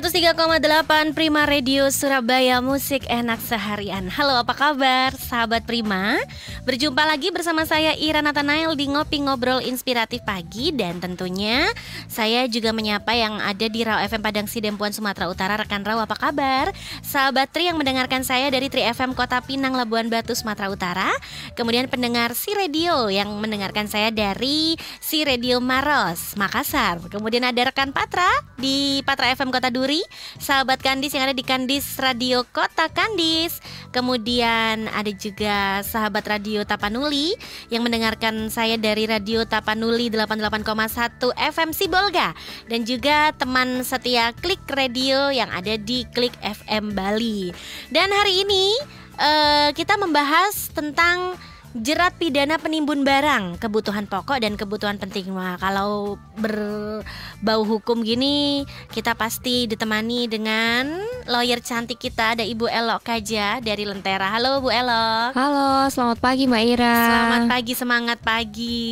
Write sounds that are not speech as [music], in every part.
103,8 Prima Radio Surabaya Musik Enak Seharian. Halo apa kabar sahabat Prima? Berjumpa lagi bersama saya Ira Nathanael di Ngopi Ngobrol Inspiratif Pagi. Dan tentunya saya juga menyapa yang ada di Rau FM Padang Sidempuan Sumatera Utara Rekan Rau apa kabar? Sahabat Tri yang mendengarkan saya dari Tri FM Kota Pinang Labuan Batu Sumatera Utara. Kemudian pendengar Si Radio yang mendengarkan saya dari Si Radio Maros Makassar. Kemudian ada rekan Patra di Patra FM Kota Duri, sahabat Kandis yang ada di Kandis Radio Kota Kandis. Kemudian ada juga sahabat Radio Tapanuli yang mendengarkan saya dari Radio Tapanuli 88,1 FM Sibolga dan juga teman setia Klik Radio yang ada di Klik FM Bali. Dan hari ini uh, kita membahas tentang jerat pidana penimbun barang, kebutuhan pokok dan kebutuhan penting. Wah, kalau berbau hukum gini, kita pasti ditemani dengan lawyer cantik kita ada Ibu Elok Kaja dari Lentera. Halo Bu Elok. Halo, selamat pagi Mbak Ira. Selamat pagi, semangat pagi.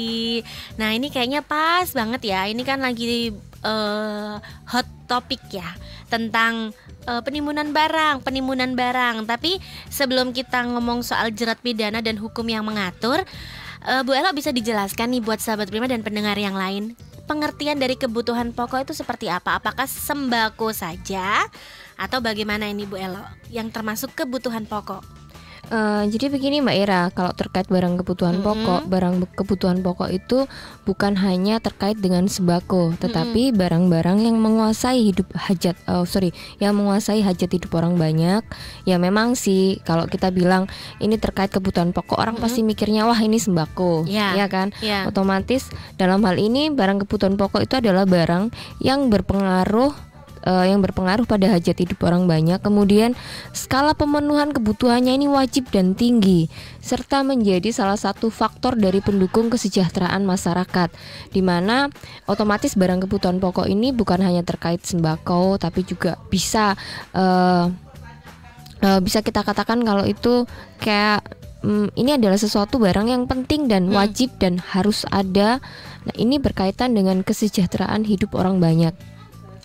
Nah, ini kayaknya pas banget ya. Ini kan lagi uh, hot topik ya tentang uh, penimbunan barang, penimbunan barang. Tapi sebelum kita ngomong soal jerat pidana dan hukum yang mengatur, uh, Bu Ella bisa dijelaskan nih buat sahabat Prima dan pendengar yang lain, pengertian dari kebutuhan pokok itu seperti apa? Apakah sembako saja atau bagaimana ini Bu Ella yang termasuk kebutuhan pokok? Uh, jadi begini Mbak Ira, kalau terkait barang kebutuhan mm -hmm. pokok, barang kebutuhan pokok itu bukan hanya terkait dengan sembako, tetapi barang-barang mm -hmm. yang menguasai hidup hajat, oh sorry, yang menguasai hajat hidup orang banyak. Ya memang sih, kalau kita bilang ini terkait kebutuhan pokok, orang mm -hmm. pasti mikirnya wah ini sembako, yeah. ya kan? Yeah. Otomatis dalam hal ini barang kebutuhan pokok itu adalah barang yang berpengaruh uh, yang berpengaruh pada hajat hidup orang banyak. Kemudian skala pemenuhan kebutuhannya ini wajib dan tinggi serta menjadi salah satu faktor dari pendukung kesejahteraan masyarakat di mana otomatis barang kebutuhan pokok ini bukan hanya terkait sembako tapi juga bisa uh, uh, bisa kita katakan kalau itu kayak um, ini adalah sesuatu barang yang penting dan hmm. wajib hmm. dan harus ada. Nah, ini berkaitan dengan kesejahteraan hidup orang banyak.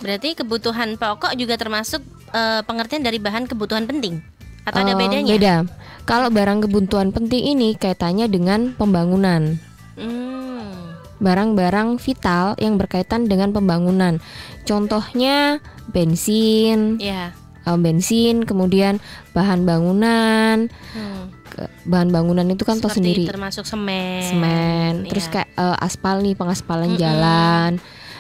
Berarti kebutuhan pokok juga termasuk uh, pengertian dari bahan kebutuhan penting atau uh, ada eh, bedanya? Beda. Kalau barang kebutuhan penting ini kaitannya dengan pembangunan. Hmm. Barang-barang vital yang berkaitan dengan pembangunan. Contohnya bensin. Yeah. Uh, bensin, kemudian bahan bangunan. Hmm bahan bangunan itu kan toh sendiri termasuk semen semen terus yeah. kayak uh, aspal nih pengaspalan mm -mm. jalan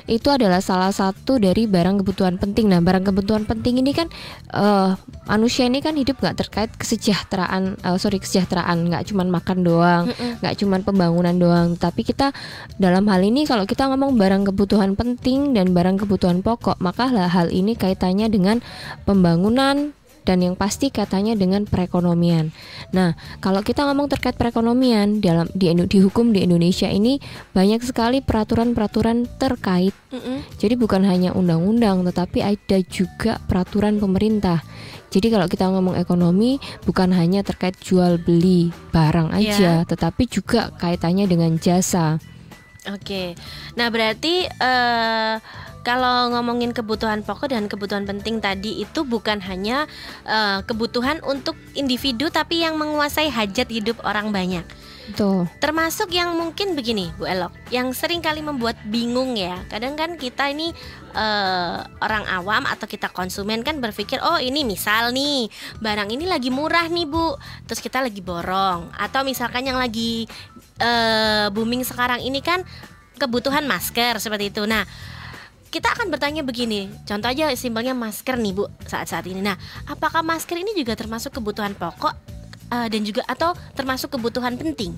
itu adalah salah satu dari barang kebutuhan penting. Nah, barang kebutuhan penting ini kan uh, manusia ini kan hidup nggak terkait kesejahteraan, uh, sorry kesejahteraan, nggak cuma makan doang, nggak cuma pembangunan doang. Tapi kita dalam hal ini kalau kita ngomong barang kebutuhan penting dan barang kebutuhan pokok, maka hal ini kaitannya dengan pembangunan dan yang pasti katanya dengan perekonomian. Nah, kalau kita ngomong terkait perekonomian dalam di di hukum di Indonesia ini banyak sekali peraturan-peraturan terkait. Mm -hmm. Jadi bukan hanya undang-undang tetapi ada juga peraturan pemerintah. Jadi kalau kita ngomong ekonomi bukan hanya terkait jual beli barang iya. aja, yeah. tetapi juga kaitannya dengan jasa. Oke. Nah, berarti uh kalau ngomongin kebutuhan pokok dan kebutuhan penting tadi itu bukan hanya uh, kebutuhan untuk individu tapi yang menguasai hajat hidup orang banyak. Tuh. Termasuk yang mungkin begini, Bu Elok, yang sering kali membuat bingung ya. Kadang kan kita ini uh, orang awam atau kita konsumen kan berpikir, oh ini misal nih barang ini lagi murah nih Bu, terus kita lagi borong. Atau misalkan yang lagi uh, booming sekarang ini kan kebutuhan masker seperti itu. Nah kita akan bertanya begini, contoh aja simpelnya masker nih Bu saat-saat ini. Nah, apakah masker ini juga termasuk kebutuhan pokok uh, dan juga atau termasuk kebutuhan penting?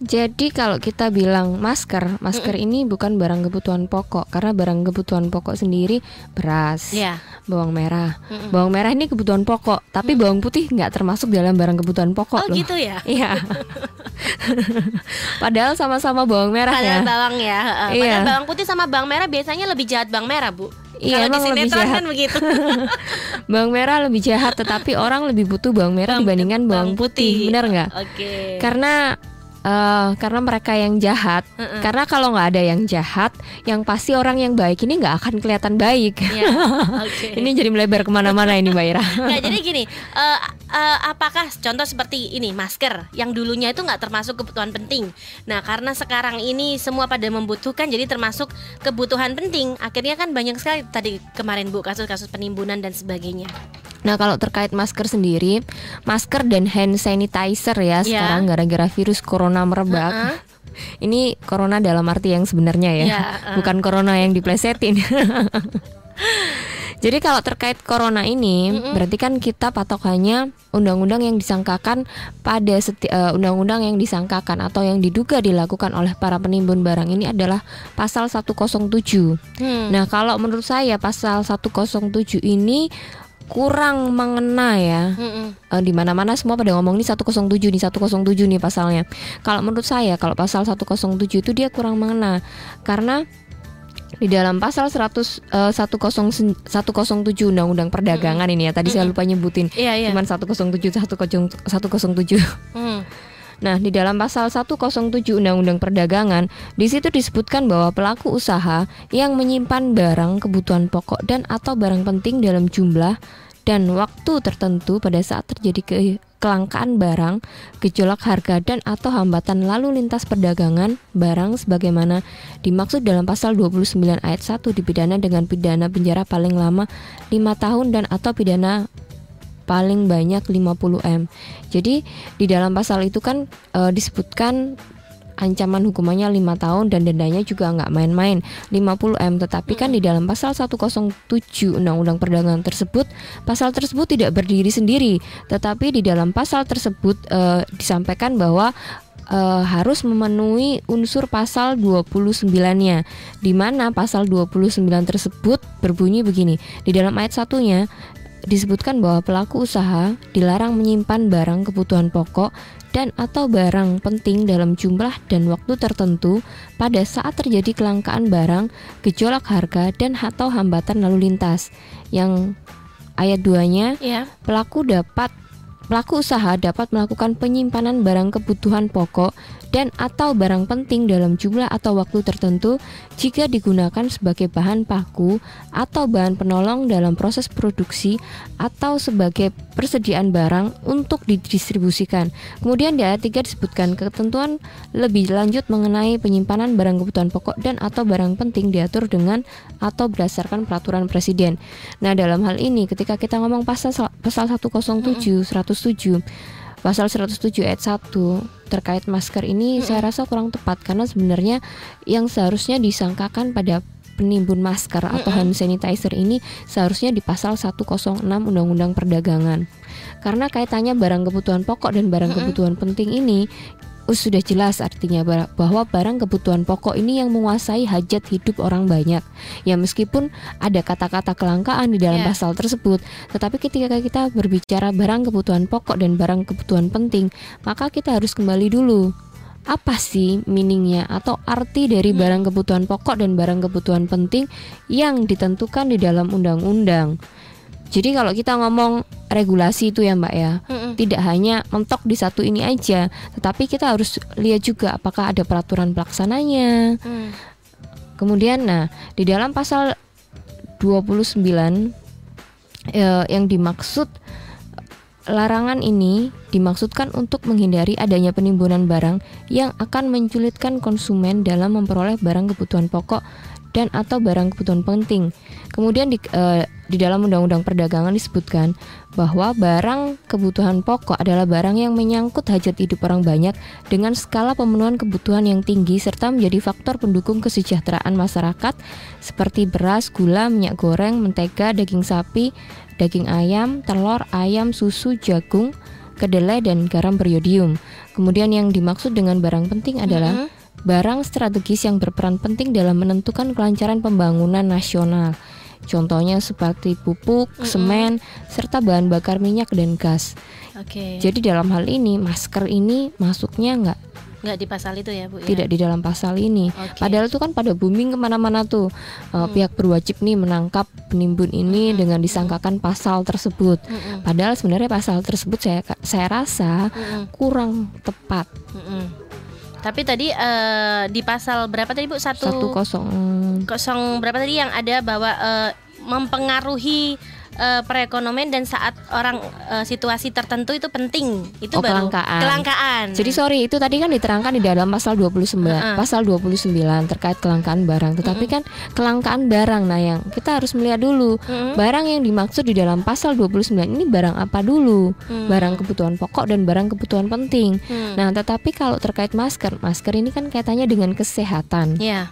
Jadi kalau kita bilang masker, masker mm -mm. ini bukan barang kebutuhan pokok karena barang kebutuhan pokok sendiri beras, yeah. bawang merah. Mm -mm. Bawang merah ini kebutuhan pokok, tapi mm. bawang putih nggak termasuk dalam barang kebutuhan pokok oh, loh. gitu ya? [laughs] Iya. [laughs] [laughs] Padahal sama-sama bawang merah Padahal ya. bawang ya. Uh, iya. Padahal bawang putih sama bawang merah biasanya lebih jahat bawang merah, Bu. Iya, Kalau di sinetron jahat. kan begitu. [laughs] Bawang merah lebih jahat, tetapi orang lebih butuh bawang merah dibandingkan bawang putih. Benar nggak? Oke. Karena eh, karena mereka yang jahat. Karena kalau nggak ada yang jahat, yang pasti orang yang baik ini nggak akan kelihatan baik. Iya, [laughs] Oke. ini jadi melebar ke mana-mana ini Mbak Ira. Nggak, jadi gini, eh, eh, apakah contoh seperti ini masker yang dulunya itu nggak termasuk kebutuhan penting. Nah, karena sekarang ini semua pada membutuhkan, jadi termasuk kebutuhan penting. Akhirnya kan banyak sekali tadi kemarin bu kasus-kasus penimbunan dan sebagainya. Nah kalau terkait masker sendiri, masker dan hand sanitizer ya Iya. sekarang gara-gara virus corona merebak. Heeh. [laughs] Ini corona dalam arti yang sebenarnya ya, Iya, uh. bukan corona yang diplesetin. [laughs] [laughs] Jadi kalau terkait corona ini, berarti kan kita patokannya undang-undang yang disangkakan pada eh, undang-undang yang disangkakan atau yang diduga dilakukan oleh para penimbun barang ini adalah pasal 107. Hmm. Nah, kalau menurut saya pasal 107 ini kurang mengena ya. Mm-mm. Eh, di mana-mana semua pada ngomong ini 107 nih 107 nih pasalnya. Kalau menurut saya kalau pasal 107 itu dia kurang mengena karena di dalam pasal 100 eh, 100 107 Undang-Undang Perdagangan ini ya tadi saya lupa nyebutin. Iya iya. Cuman 107 107 107. Hmm. Nah, di dalam pasal 107 Undang-Undang Perdagangan, di situ disebutkan bahwa pelaku usaha yang menyimpan barang kebutuhan pokok dan atau barang penting dalam jumlah dan waktu tertentu pada saat terjadi ke- kelangkaan barang, gejolak harga dan atau hambatan lalu lintas perdagangan barang sebagaimana dimaksud dalam pasal 29 ayat 1 dipidana dengan pidana penjara paling lama 5 tahun dan atau pidana paling banyak 50 M. Jadi di dalam pasal itu kan e, disebutkan ancaman hukumannya 5 tahun dan dendanya juga nggak main-main. 50 M tetapi kan di dalam pasal 107 Undang-Undang Perdagangan tersebut pasal tersebut tidak berdiri sendiri. Tetapi di dalam pasal tersebut e, disampaikan bahwa e, harus memenuhi unsur pasal 29-nya di mana pasal 29 tersebut berbunyi begini. Di dalam ayat satunya disebutkan bahwa pelaku usaha dilarang menyimpan barang kebutuhan pokok dan atau barang penting dalam jumlah dan waktu tertentu pada saat terjadi kelangkaan barang, gejolak harga dan atau hambatan lalu lintas. Yang ayat 2-nya Iya. pelaku dapat pelaku usaha dapat melakukan penyimpanan barang kebutuhan pokok dan atau barang penting dalam jumlah atau waktu tertentu jika digunakan sebagai bahan paku atau bahan penolong dalam proses produksi atau sebagai persediaan barang untuk didistribusikan. Kemudian di ayat 3 disebutkan ketentuan lebih lanjut mengenai penyimpanan barang kebutuhan pokok dan atau barang penting diatur dengan atau berdasarkan peraturan presiden. Nah, dalam hal ini ketika kita ngomong pasal pasal 107 107 pasal 107 ayat 1 terkait masker ini saya rasa kurang tepat karena sebenarnya yang seharusnya disangkakan pada penimbun masker atau hand sanitizer ini seharusnya di pasal 106 Undang-Undang Perdagangan. Karena kaitannya barang kebutuhan pokok dan barang kebutuhan penting ini sudah jelas artinya ba- bahwa barang kebutuhan pokok ini yang menguasai hajat hidup orang banyak. Ya meskipun ada kata-kata kelangkaan di dalam Ya. pasal tersebut, tetapi ketika kita berbicara barang kebutuhan pokok dan barang kebutuhan penting, maka kita harus kembali dulu apa sih meaningnya atau arti dari barang kebutuhan pokok dan barang kebutuhan penting yang ditentukan di dalam undang-undang. Jadi kalau kita ngomong regulasi itu ya Mbak ya, Mm-mm. tidak hanya mentok di satu ini aja, tetapi kita harus lihat juga apakah ada peraturan pelaksananya. Hmm. Kemudian nah, di dalam pasal 29 eh, yang dimaksud larangan ini dimaksudkan untuk menghindari adanya penimbunan barang yang akan menculitkan konsumen dalam memperoleh barang kebutuhan pokok dan atau barang kebutuhan penting. Kemudian di, eh, di dalam Undang-Undang Perdagangan disebutkan bahwa barang kebutuhan pokok adalah barang yang menyangkut hajat hidup orang banyak dengan skala pemenuhan kebutuhan yang tinggi serta menjadi faktor pendukung kesejahteraan masyarakat seperti beras, gula, minyak goreng, mentega, daging sapi, daging ayam, telur, ayam, susu, jagung, kedelai dan garam beriodium. Kemudian yang dimaksud dengan barang penting adalah barang strategis yang berperan penting dalam menentukan kelancaran pembangunan nasional. Contohnya seperti pupuk, semen, serta bahan bakar minyak dan gas. Oke. Jadi dalam hal ini masker ini masuknya nggak Nggak di pasal itu ya Bu ya? tidak di dalam pasal ini. Oke. Padahal itu kan pada booming ke mana-mana tuh Uh, pihak berwajib nih menangkap penimbun ini dengan disangkakan pasal tersebut. Mm-mm. Padahal sebenarnya pasal tersebut saya saya rasa Mm-mm. kurang tepat. Mm-mm. Tapi tadi eh, di pasal berapa tadi Bu? Satu, Satu kosong kosong berapa tadi yang ada bahwa eh, mempengaruhi eh, perekonomian dan saat orang eh, situasi tertentu itu penting. Itu Oh, baru kelangkaan. kelangkaan. Jadi sorry itu tadi kan diterangkan di dalam pasal 29 Heeh. pasal 29 terkait kelangkaan barang. Tetapi kan kelangkaan barang nah yang kita harus melihat dulu Mm-mm. barang yang dimaksud di dalam pasal 29 ini barang apa dulu? Hmm. Barang kebutuhan pokok dan barang kebutuhan penting. Hmm. Nah, tetapi kalau terkait masker, masker ini kan kaitannya dengan kesehatan. Ya.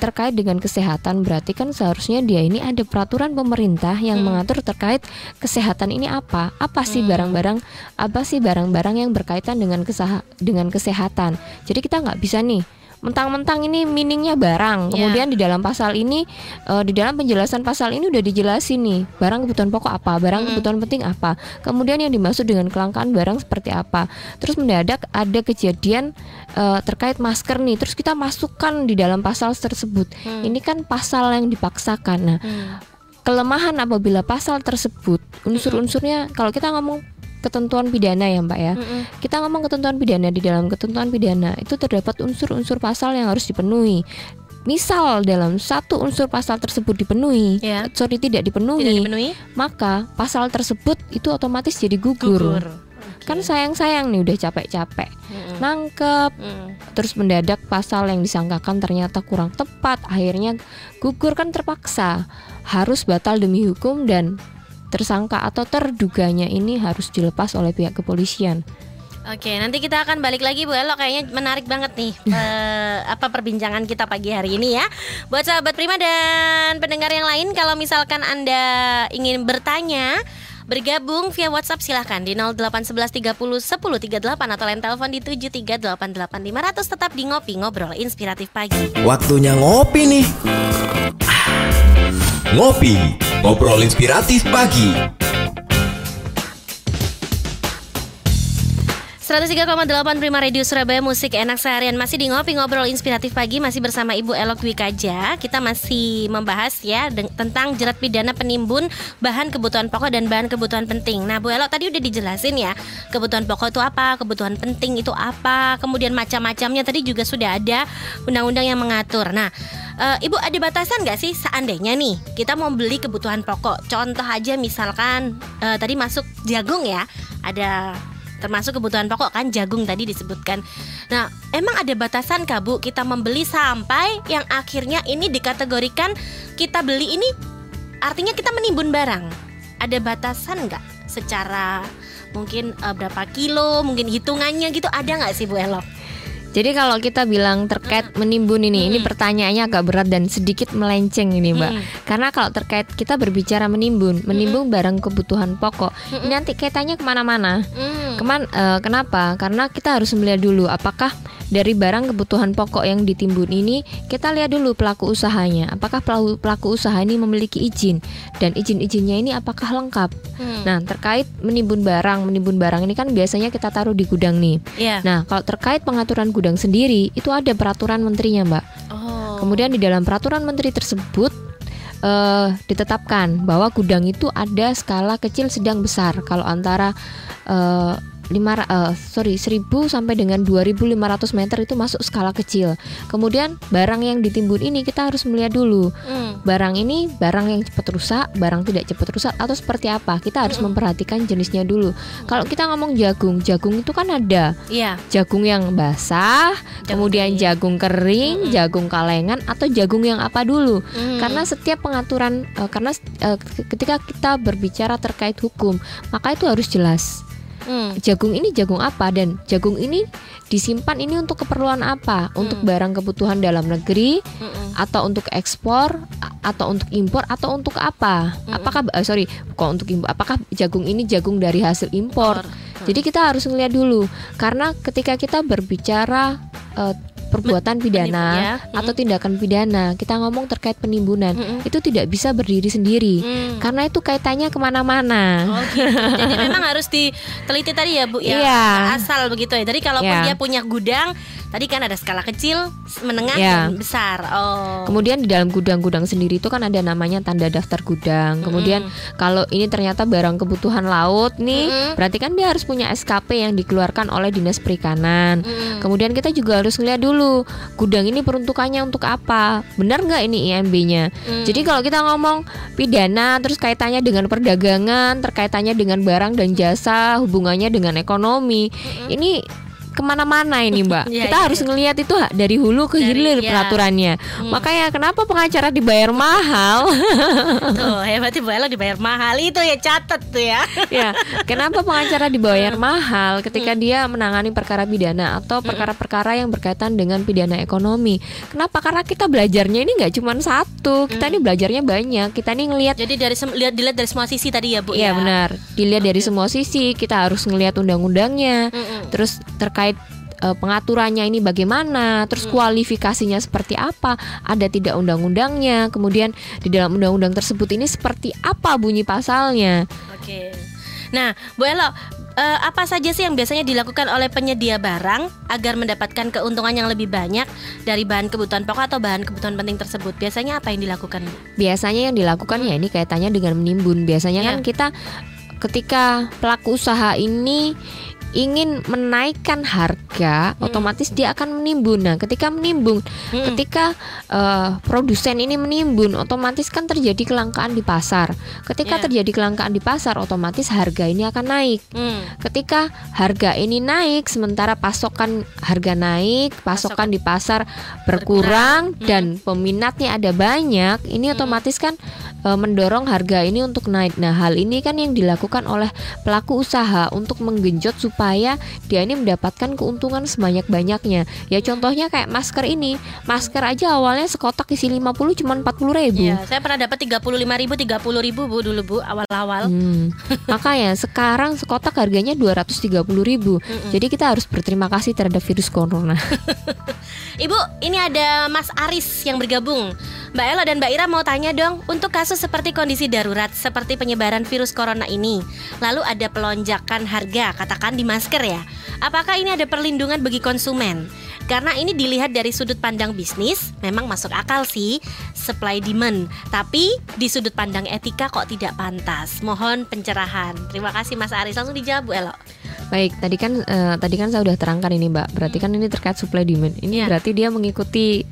Terkait dengan kesehatan berarti kan seharusnya dia ini ada peraturan pemerintah yang Hmm. mengatur terkait kesehatan ini apa? Apa sih Hmm. barang-barang apa sih barang-barang yang berkaitan dengan kesaha, dengan kesehatan. Jadi kita nggak bisa nih mentang-mentang ini meaningnya barang. Ya. Kemudian di dalam pasal ini eh, di dalam penjelasan pasal ini udah dijelasin nih barang kebutuhan pokok apa, barang Mm-mm. kebutuhan penting apa. Kemudian yang dimaksud dengan kelangkaan barang seperti apa. Terus mendadak ada kejadian eh, terkait masker nih. Terus kita masukkan di dalam pasal tersebut. Hmm. Ini kan pasal yang dipaksakan. Nah, Hmm. kelemahan apabila pasal tersebut unsur-unsurnya kalau kita ngomong ketentuan pidana ya Mbak ya. Mm-mm. Kita ngomong ketentuan pidana di dalam ketentuan pidana itu terdapat unsur-unsur pasal yang harus dipenuhi. Misal dalam satu unsur pasal tersebut dipenuhi, Ya. sorry tidak dipenuhi, Tidak dipenuhi? maka pasal tersebut itu otomatis jadi gugur. Kan sayang-sayang nih udah capek-capek Mm-mm. nangkep, Mm. terus mendadak pasal yang disangkakan ternyata kurang tepat, akhirnya gugur kan terpaksa harus batal demi hukum dan tersangka atau terduganya ini harus dilepas oleh pihak kepolisian. Oke, nanti kita akan balik lagi Bu Elo kayaknya menarik banget nih [laughs] eh, apa perbincangan kita pagi hari ini ya. Buat sahabat Prima dan pendengar yang lain kalau misalkan Anda ingin bertanya Bergabung via WhatsApp silahkan di 0811 30 10 38 atau lain telepon di 7388500 tetap di ngopi ngobrol inspiratif pagi. Waktunya ngopi nih. Ngopi, ngobrol inspiratif pagi. 103,8 Prima Radio Surabaya Musik enak seharian. Masih di ngopi ngobrol inspiratif pagi Masih bersama Ibu Elok Wikaja Kita masih membahas ya Tentang jerat pidana penimbun Bahan kebutuhan pokok dan bahan kebutuhan penting. Nah Bu Elok tadi udah dijelasin ya Kebutuhan pokok itu apa Kebutuhan penting itu apa Kemudian macam-macamnya. Tadi juga sudah ada Undang-undang yang mengatur. Nah eh, Ibu ada batasan nggak sih seandainya nih kita mau beli kebutuhan pokok? Contoh aja misalkan eh, tadi masuk jagung ya ada termasuk kebutuhan pokok kan jagung tadi disebutkan. Nah, emang ada batasan kah Bu kita membeli sampai yang akhirnya ini dikategorikan kita beli ini artinya kita menimbun barang. Ada batasan nggak secara mungkin eh, berapa kilo, mungkin hitungannya gitu ada nggak sih Bu Elok? Jadi kalau kita bilang terkait menimbun ini, ini Mm. pertanyaannya agak berat dan sedikit melenceng ini, Mbak. Mm. Karena kalau terkait kita berbicara menimbun, menimbun barang kebutuhan pokok, ini nanti kaitannya ke mana-mana. Hmm. Keman, eh, kenapa? Karena kita harus melihat dulu apakah dari barang kebutuhan pokok yang ditimbun ini kita lihat dulu pelaku usahanya. Apakah pelaku, pelaku usaha ini memiliki izin dan izin-izinnya ini apakah lengkap? Hmm. Nah terkait menimbun barang, menimbun barang ini kan biasanya kita taruh di gudang nih. Ya. Nah kalau terkait pengaturan gudang sendiri itu ada peraturan menterinya mbak. Oh. Kemudian di dalam peraturan menteri tersebut eh, ditetapkan bahwa gudang itu ada skala kecil, sedang, besar. Kalau antara eh, lima eh, sorry 1000 sampai dengan 2500 meter itu masuk skala kecil. Kemudian barang yang ditimbun ini kita harus melihat dulu Hmm. barang ini barang yang cepat rusak, barang tidak cepat rusak atau seperti apa. Kita harus memperhatikan jenisnya dulu. Kalau kita ngomong jagung, jagung itu kan ada Iya. jagung yang basah, Jagung kemudian kering. jagung kering, jagung kalengan atau jagung yang apa dulu. Hmm. Karena setiap pengaturan eh, karena eh, ketika kita berbicara terkait hukum, maka itu harus jelas. Hmm. Jagung ini jagung apa dan jagung ini disimpan ini untuk keperluan apa? Untuk barang kebutuhan dalam negeri Mm-mm. atau untuk ekspor atau untuk impor atau untuk apa? Apakah eh, sorry, kok untuk impor? Apakah jagung ini jagung dari hasil impor? Impor. Jadi kita harus melihat dulu karena ketika kita berbicara eh, perbuatan pidana ya. atau tindakan pidana. Kita ngomong terkait penimbunan, Mm-mm. itu tidak bisa berdiri sendiri. Hmm. Karena itu kaitannya ke mana-mana. Oh gitu. Jadi memang harus diteliti tadi ya Bu ya. Iya. Asal begitu ya. Jadi kalaupun Iya. dia punya gudang, tadi kan ada skala kecil, menengah Iya. dan besar. Oh. Kemudian di dalam gudang-gudang sendiri itu kan ada namanya tanda daftar gudang. Kemudian kalau ini ternyata barang kebutuhan laut nih, Mm-mm. berarti kan dia harus punya SKP yang dikeluarkan oleh Dinas Perikanan. Mm-mm. Kemudian kita juga harus ngeliat dulu gudang ini peruntukannya untuk apa, benar nggak ini IMB-nya? Mm. Jadi kalau kita ngomong pidana, terus kaitannya dengan perdagangan, terkaitannya dengan barang dan jasa, hubungannya dengan ekonomi, ini ke mana-mana ini mbak. Iya, kita iya, harus iya. ngelihat itu dari hulu ke Dari- hilir iya. peraturannya. Makanya kenapa pengacara dibayar mahal? [laughs] Tuh, hebatnya Bu Ella dibayar mahal itu ya catat tuh ya. [laughs] ya, kenapa pengacara dibayar mahal ketika dia menangani perkara pidana atau perkara-perkara yang berkaitan dengan pidana ekonomi? Kenapa? Karena kita belajarnya ini nggak cuma satu, kita ini belajarnya banyak. Kita ini ngelihat Jadi dari lihat dilihat dari semua sisi tadi ya Bu Iya ya. benar. Dilihat dari semua sisi, kita harus ngelihat undang-undangnya, Mm-mm. terus terkait eh, pengaturannya ini bagaimana, terus kualifikasinya seperti apa, ada tidak undang-undangnya, kemudian di dalam undang-undang tersebut ini seperti apa bunyi pasalnya. Oke. Nah, Bu Elo, eh, apa saja sih yang biasanya dilakukan oleh penyedia barang agar mendapatkan keuntungan yang lebih banyak dari bahan kebutuhan pokok atau bahan kebutuhan penting tersebut? Biasanya apa yang dilakukan? Biasanya yang dilakukan ya ini kaitannya dengan menimbun. Biasanya kan Iya. kita ketika pelaku usaha ini ingin menaikkan harga, otomatis dia akan menimbun. Nah, ketika menimbun, Hmm. ketika eh, produsen ini menimbun, otomatis kan terjadi kelangkaan di pasar. Ketika Iya. terjadi kelangkaan di pasar, otomatis harga ini akan naik. Hmm. Ketika harga ini naik, sementara pasokan harga naik, pasokan di pasar berkurang Berkurang. dan peminatnya ada banyak, ini otomatis kan e, mendorong harga ini untuk naik. Nah, hal ini kan yang dilakukan oleh pelaku usaha untuk menggenjot supaya dia ini mendapatkan keuntungan sebanyak-banyaknya. Ya contohnya kayak masker ini. Masker aja awalnya sekotak isi 50 cuma 40 ribu. Iya, saya pernah dapat 35.000 ribu, 30 ribu Bu dulu Bu awal-awal. Hmm. [laughs] Makanya sekarang sekotak harganya 230.000 ribu. Jadi kita harus berterima kasih terhadap virus corona. [laughs] Ibu, ini ada Mas Aris yang bergabung. Mbak Ella dan Mbak Ira mau tanya dong, untuk kasus seperti kondisi darurat seperti penyebaran virus corona ini, lalu ada pelonjakan harga, katakan di masker ya. Apakah ini ada perlindungan bagi konsumen? Karena ini dilihat dari sudut pandang bisnis, memang masuk akal sih, supply demand. Tapi di sudut pandang etika kok tidak pantas. Mohon pencerahan. Terima kasih Mas Aris. Langsung dijawab Bu Elo. Baik, tadi kan eh, tadi kan saya udah terangkan ini, Mbak. Berarti kan ini terkait supply demand. Ini Iya. berarti dia mengikuti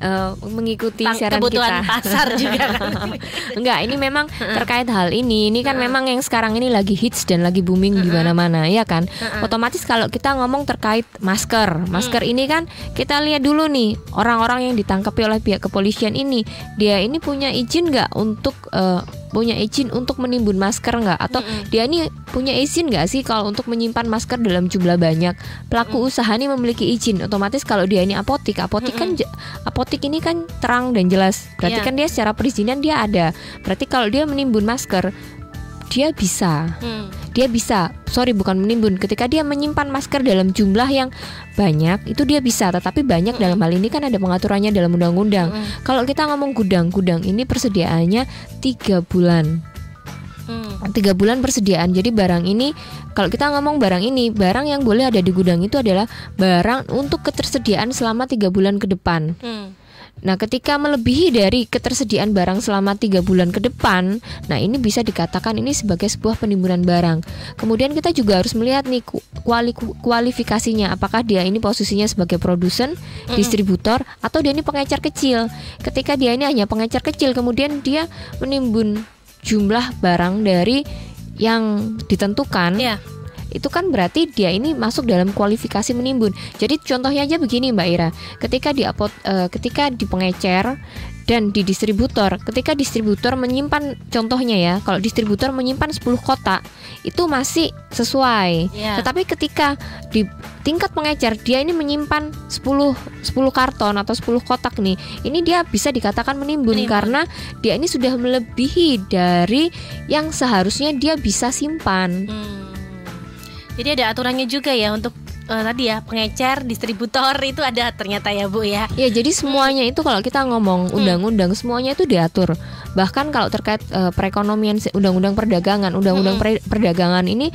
eh, mengikuti Pang- siaran kebutuhan kita. pasar juga kan. [laughs] Enggak, ini memang terkait hal ini. Ini kan memang yang sekarang ini lagi hits dan lagi booming di mana-mana, ya kan? Otomatis kalau kita ngomong terkait masker, masker ini kan kita lihat dulu nih orang-orang yang ditangkapi oleh pihak kepolisian ini, dia ini punya izin nggak untuk eh, punya izin untuk menimbun masker nggak? Atau dia ini punya izin nggak sih kalau untuk menyimpan masker dalam jumlah banyak? Pelaku usaha ini memiliki izin. Otomatis kalau dia ini apotik, apotik kan j- apotik ini kan terang dan jelas. Berarti Iya. kan dia secara perizinan dia ada. Berarti kalau dia menimbun masker, dia bisa. Hmm. Dia bisa. Sorry bukan menimbun. Ketika dia menyimpan masker dalam jumlah yang banyak, itu dia bisa. Tetapi banyak dalam hal ini kan ada pengaturannya dalam undang-undang. Kalau kita ngomong gudang, gudang ini persediaannya tiga bulan. Hmm. Tiga bulan persediaan. Jadi barang ini, kalau kita ngomong barang ini, barang yang boleh ada di gudang itu adalah barang untuk ketersediaan selama tiga bulan ke depan. Hmm. Nah, ketika melebihi dari ketersediaan barang selama tiga bulan ke depan, nah ini bisa dikatakan ini sebagai sebuah penimbunan barang. Kemudian kita juga harus melihat nih ku- kuali- ku- kualifikasinya, apakah dia ini posisinya sebagai produsen, distributor, atau dia ini pengecer kecil. Ketika dia ini hanya pengecer kecil, kemudian dia menimbun jumlah barang dari yang ditentukan Iya. Itu kan berarti dia ini masuk dalam kualifikasi menimbun. Jadi contohnya aja begini Mbak Ira, ketika di apot, eh, ketika di pengecer dan di distributor, ketika distributor menyimpan contohnya ya, kalau distributor menyimpan 10 kotak itu masih sesuai. Iya. Tetapi ketika di tingkat pengecer dia ini menyimpan 10 10 karton atau 10 kotak nih, ini dia bisa dikatakan menimbun, Menimbun. karena dia ini sudah melebihi dari yang seharusnya dia bisa simpan. Hmm. Jadi ada aturannya juga ya untuk eh, tadi ya pengecer, distributor itu ada ternyata ya Bu ya. Ya, jadi semuanya itu kalau kita ngomong undang-undang semuanya itu diatur. Bahkan kalau terkait eh, perekonomian undang-undang perdagangan, undang-undang per- perdagangan ini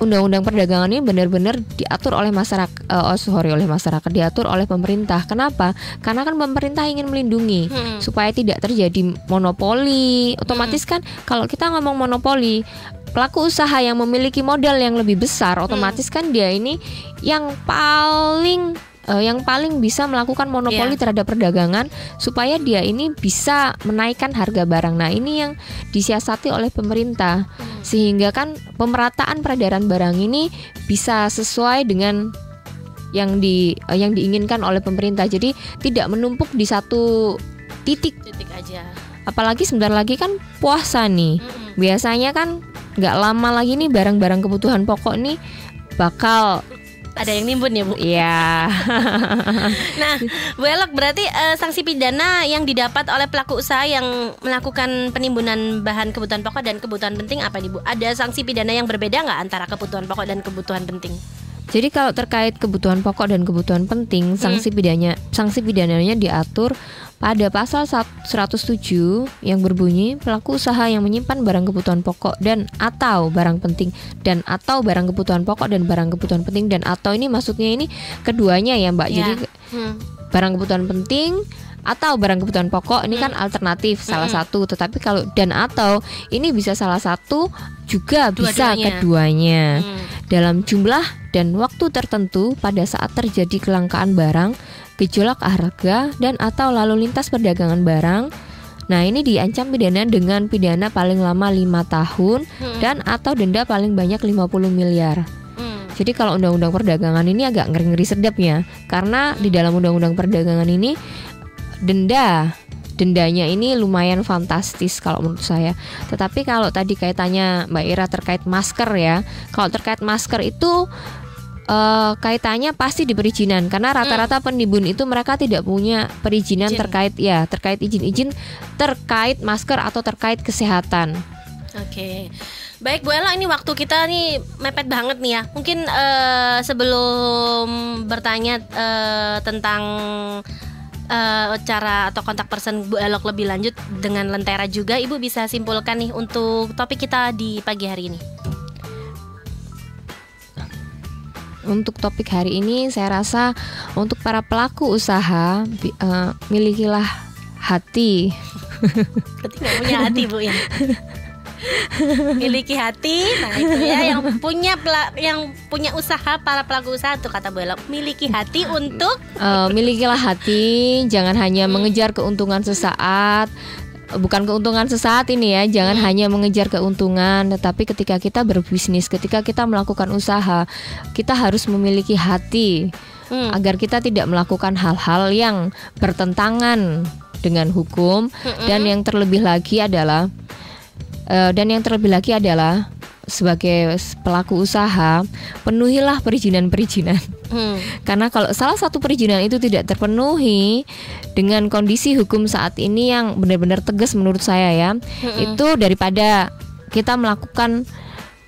undang-undang perdagangan ini benar-benar diatur oleh masyarakat eh, oh sorry oleh masyarakat diatur oleh pemerintah. Kenapa? Karena kan pemerintah ingin melindungi Mm-mm. supaya tidak terjadi monopoli. Otomatis kan kalau kita ngomong monopoli pelaku usaha yang memiliki modal yang lebih besar otomatis kan dia ini yang paling eh, yang paling bisa melakukan monopoli Iya. terhadap perdagangan supaya dia ini bisa menaikkan harga barang. Nah, ini yang disiasati oleh pemerintah. Sehingga kan pemerataan peredaran barang ini bisa sesuai dengan yang di eh, yang diinginkan oleh pemerintah. Jadi tidak menumpuk di satu titik. Titik aja. Apalagi sebentar lagi kan puasa nih. Mm-mm. Biasanya kan nggak lama lagi nih barang-barang kebutuhan pokok nih bakal Ada yang nimbun ya Bu. ya [laughs] Nah, Bu Elok berarti eh, sanksi pidana yang didapat oleh pelaku usaha yang melakukan penimbunan bahan kebutuhan pokok dan kebutuhan penting apa nih Bu? Ada sanksi pidana yang berbeda nggak antara kebutuhan pokok dan kebutuhan penting? Jadi kalau terkait kebutuhan pokok dan kebutuhan penting, sanksi pidananya sanksi pidananya diatur pada pasal 107 yang berbunyi pelaku usaha yang menyimpan barang kebutuhan pokok dan atau barang penting dan atau barang kebutuhan pokok dan barang kebutuhan penting dan atau ini maksudnya ini keduanya ya Mbak. Ya. Jadi Hmm. barang kebutuhan penting atau barang kebutuhan pokok ini kan alternatif salah satu tetapi kalau dan atau ini bisa salah satu juga bisa Dua-duanya. keduanya Hmm. dalam jumlah dan waktu tertentu pada saat terjadi kelangkaan barang, gejolak harga dan atau lalu lintas perdagangan barang. Nah, ini diancam pidana dengan pidana paling lama lima tahun Hmm. dan atau denda paling banyak 50 miliar. Hmm. Jadi kalau undang-undang perdagangan ini agak ngeri-ngeri sedap ya. Karena di dalam undang-undang perdagangan ini denda dendanya ini lumayan fantastis kalau menurut saya. Tetapi kalau tadi kaitannya Mbak Ira terkait masker ya. Kalau terkait masker itu eh, kaitannya pasti di perizinan karena rata-rata penimbun itu mereka tidak punya perizinan Izin. terkait ya terkait izin-izin terkait masker atau terkait kesehatan. Oke. Baik Bu Ella, ini waktu kita nih mepet banget nih ya. Mungkin eh, sebelum bertanya eh, tentang eh, cara atau kontak person Bu Elok lebih lanjut dengan Lentera juga, Ibu bisa simpulkan nih untuk topik kita di pagi hari ini. Untuk topik hari ini saya rasa untuk para pelaku usaha eh, milikilah hati Berarti nggak punya hati Bu ya. [laughs] Miliki hati, nah itu ya yang punya pela- yang punya usaha para pelaku usaha tuh kata Bu Elok, miliki hati untuk Eh, milikilah hati, jangan hanya mengejar keuntungan sesaat. Bukan keuntungan sesaat ini ya, jangan hanya mengejar keuntungan, tetapi ketika kita berbisnis, ketika kita melakukan usaha, kita harus memiliki hati Hmm. agar kita tidak melakukan hal-hal yang bertentangan dengan hukum. Dan yang terlebih lagi adalah eh, dan yang terlebih lagi adalah sebagai pelaku usaha penuhilah perizinan-perizinan Hmm. [laughs] karena kalau salah satu perizinan itu tidak terpenuhi dengan kondisi hukum saat ini yang benar-benar tegas menurut saya ya, itu daripada kita melakukan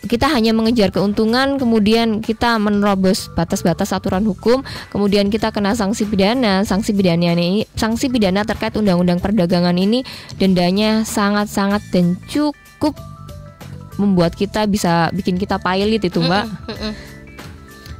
kita hanya mengejar keuntungan kemudian kita menerobos batas-batas aturan hukum kemudian kita kena sanksi pidana sanksi pidana ini sanksi pidana terkait undang-undang perdagangan ini dendanya sangat-sangat dan cukup membuat kita bisa bikin kita pilot itu mbak.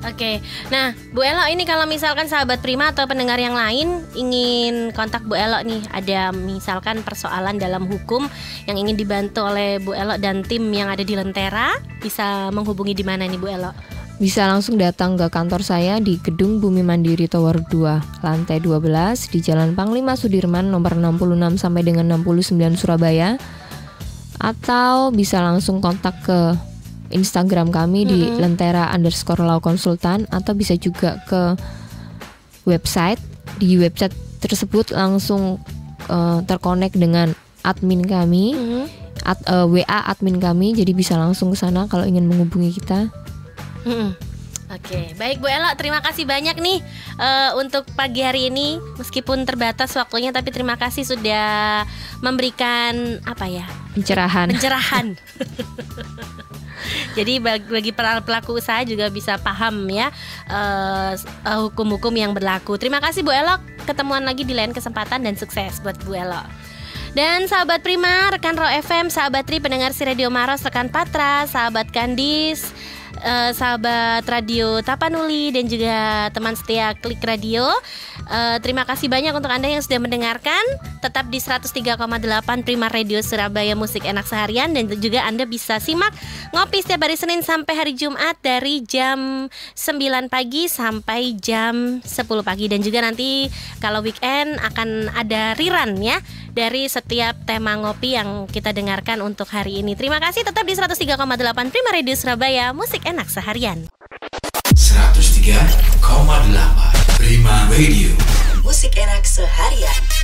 Oke, nah Bu Elo ini kalau misalkan sahabat Prima atau pendengar yang lain ingin kontak Bu Elo nih, ada misalkan persoalan dalam hukum yang ingin dibantu oleh Bu Elo dan tim yang ada di Lentera, bisa menghubungi di mana nih Bu Elo? Bisa langsung datang ke kantor saya di Gedung Bumi Mandiri Tower 2, lantai 12 di Jalan Panglima Sudirman nomor 66 sampai dengan 69 Surabaya. Atau bisa langsung kontak ke Instagram kami di lentera underscore lau konsultan atau bisa juga ke website. Di website tersebut langsung eh, terkonek dengan admin kami at- eh, WA admin kami. Jadi bisa langsung ke sana kalau ingin menghubungi kita. Mm-mm. Oke, baik Bu Elo, terima kasih banyak nih eh, untuk pagi hari ini. Meskipun terbatas waktunya, tapi terima kasih sudah memberikan apa ya pencerahan pencerahan [laughs] [laughs] Jadi bagi pelaku usaha juga bisa paham ya uh, hukum-hukum yang berlaku. Terima kasih Bu Elok. Ketemuan lagi di lain kesempatan dan sukses buat Bu Elok. Dan sahabat Prima, rekan Ro FM, sahabat Tri pendengar si Radio Maros, rekan Patra, sahabat Kandis, uh, sahabat radio Tapanuli dan juga teman setia Klik Radio. Uh, terima kasih banyak untuk Anda yang sudah mendengarkan. Tetap di 103,8 Prima Radio Surabaya Musik Enak Seharian dan juga Anda bisa simak ngopi setiap hari Senin sampai hari Jumat dari jam 9 pagi sampai jam 10 pagi dan juga nanti kalau weekend akan ada riran ya dari setiap tema ngopi yang kita dengarkan untuk hari ini. Terima kasih tetap di 103,8 Prima Radio Surabaya Musik Enak Seharian. 103,8 Prima Radio Musik Enak Seharian.